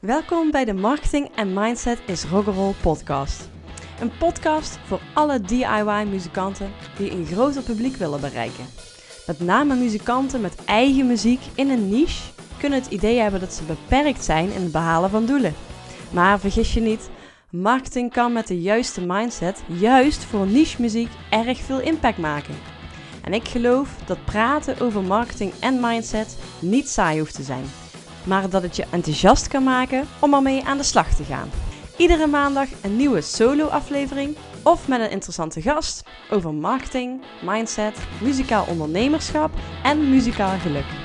Welkom bij de Marketing en Mindset is Rock'n'Roll podcast. Een podcast voor alle DIY-muzikanten die een groter publiek willen bereiken. Met name muzikanten met eigen muziek in een niche kunnen het idee hebben dat ze beperkt zijn in het behalen van doelen. Maar vergis je niet, marketing kan met de juiste mindset juist voor niche muziek erg veel impact maken. En ik geloof dat praten over marketing en mindset niet saai hoeft te zijn maar dat het je enthousiast kan maken om ermee aan de slag te gaan. Iedere maandag een nieuwe solo-aflevering of met een interessante gast over marketing, mindset, muzikaal ondernemerschap en muzikaal geluk.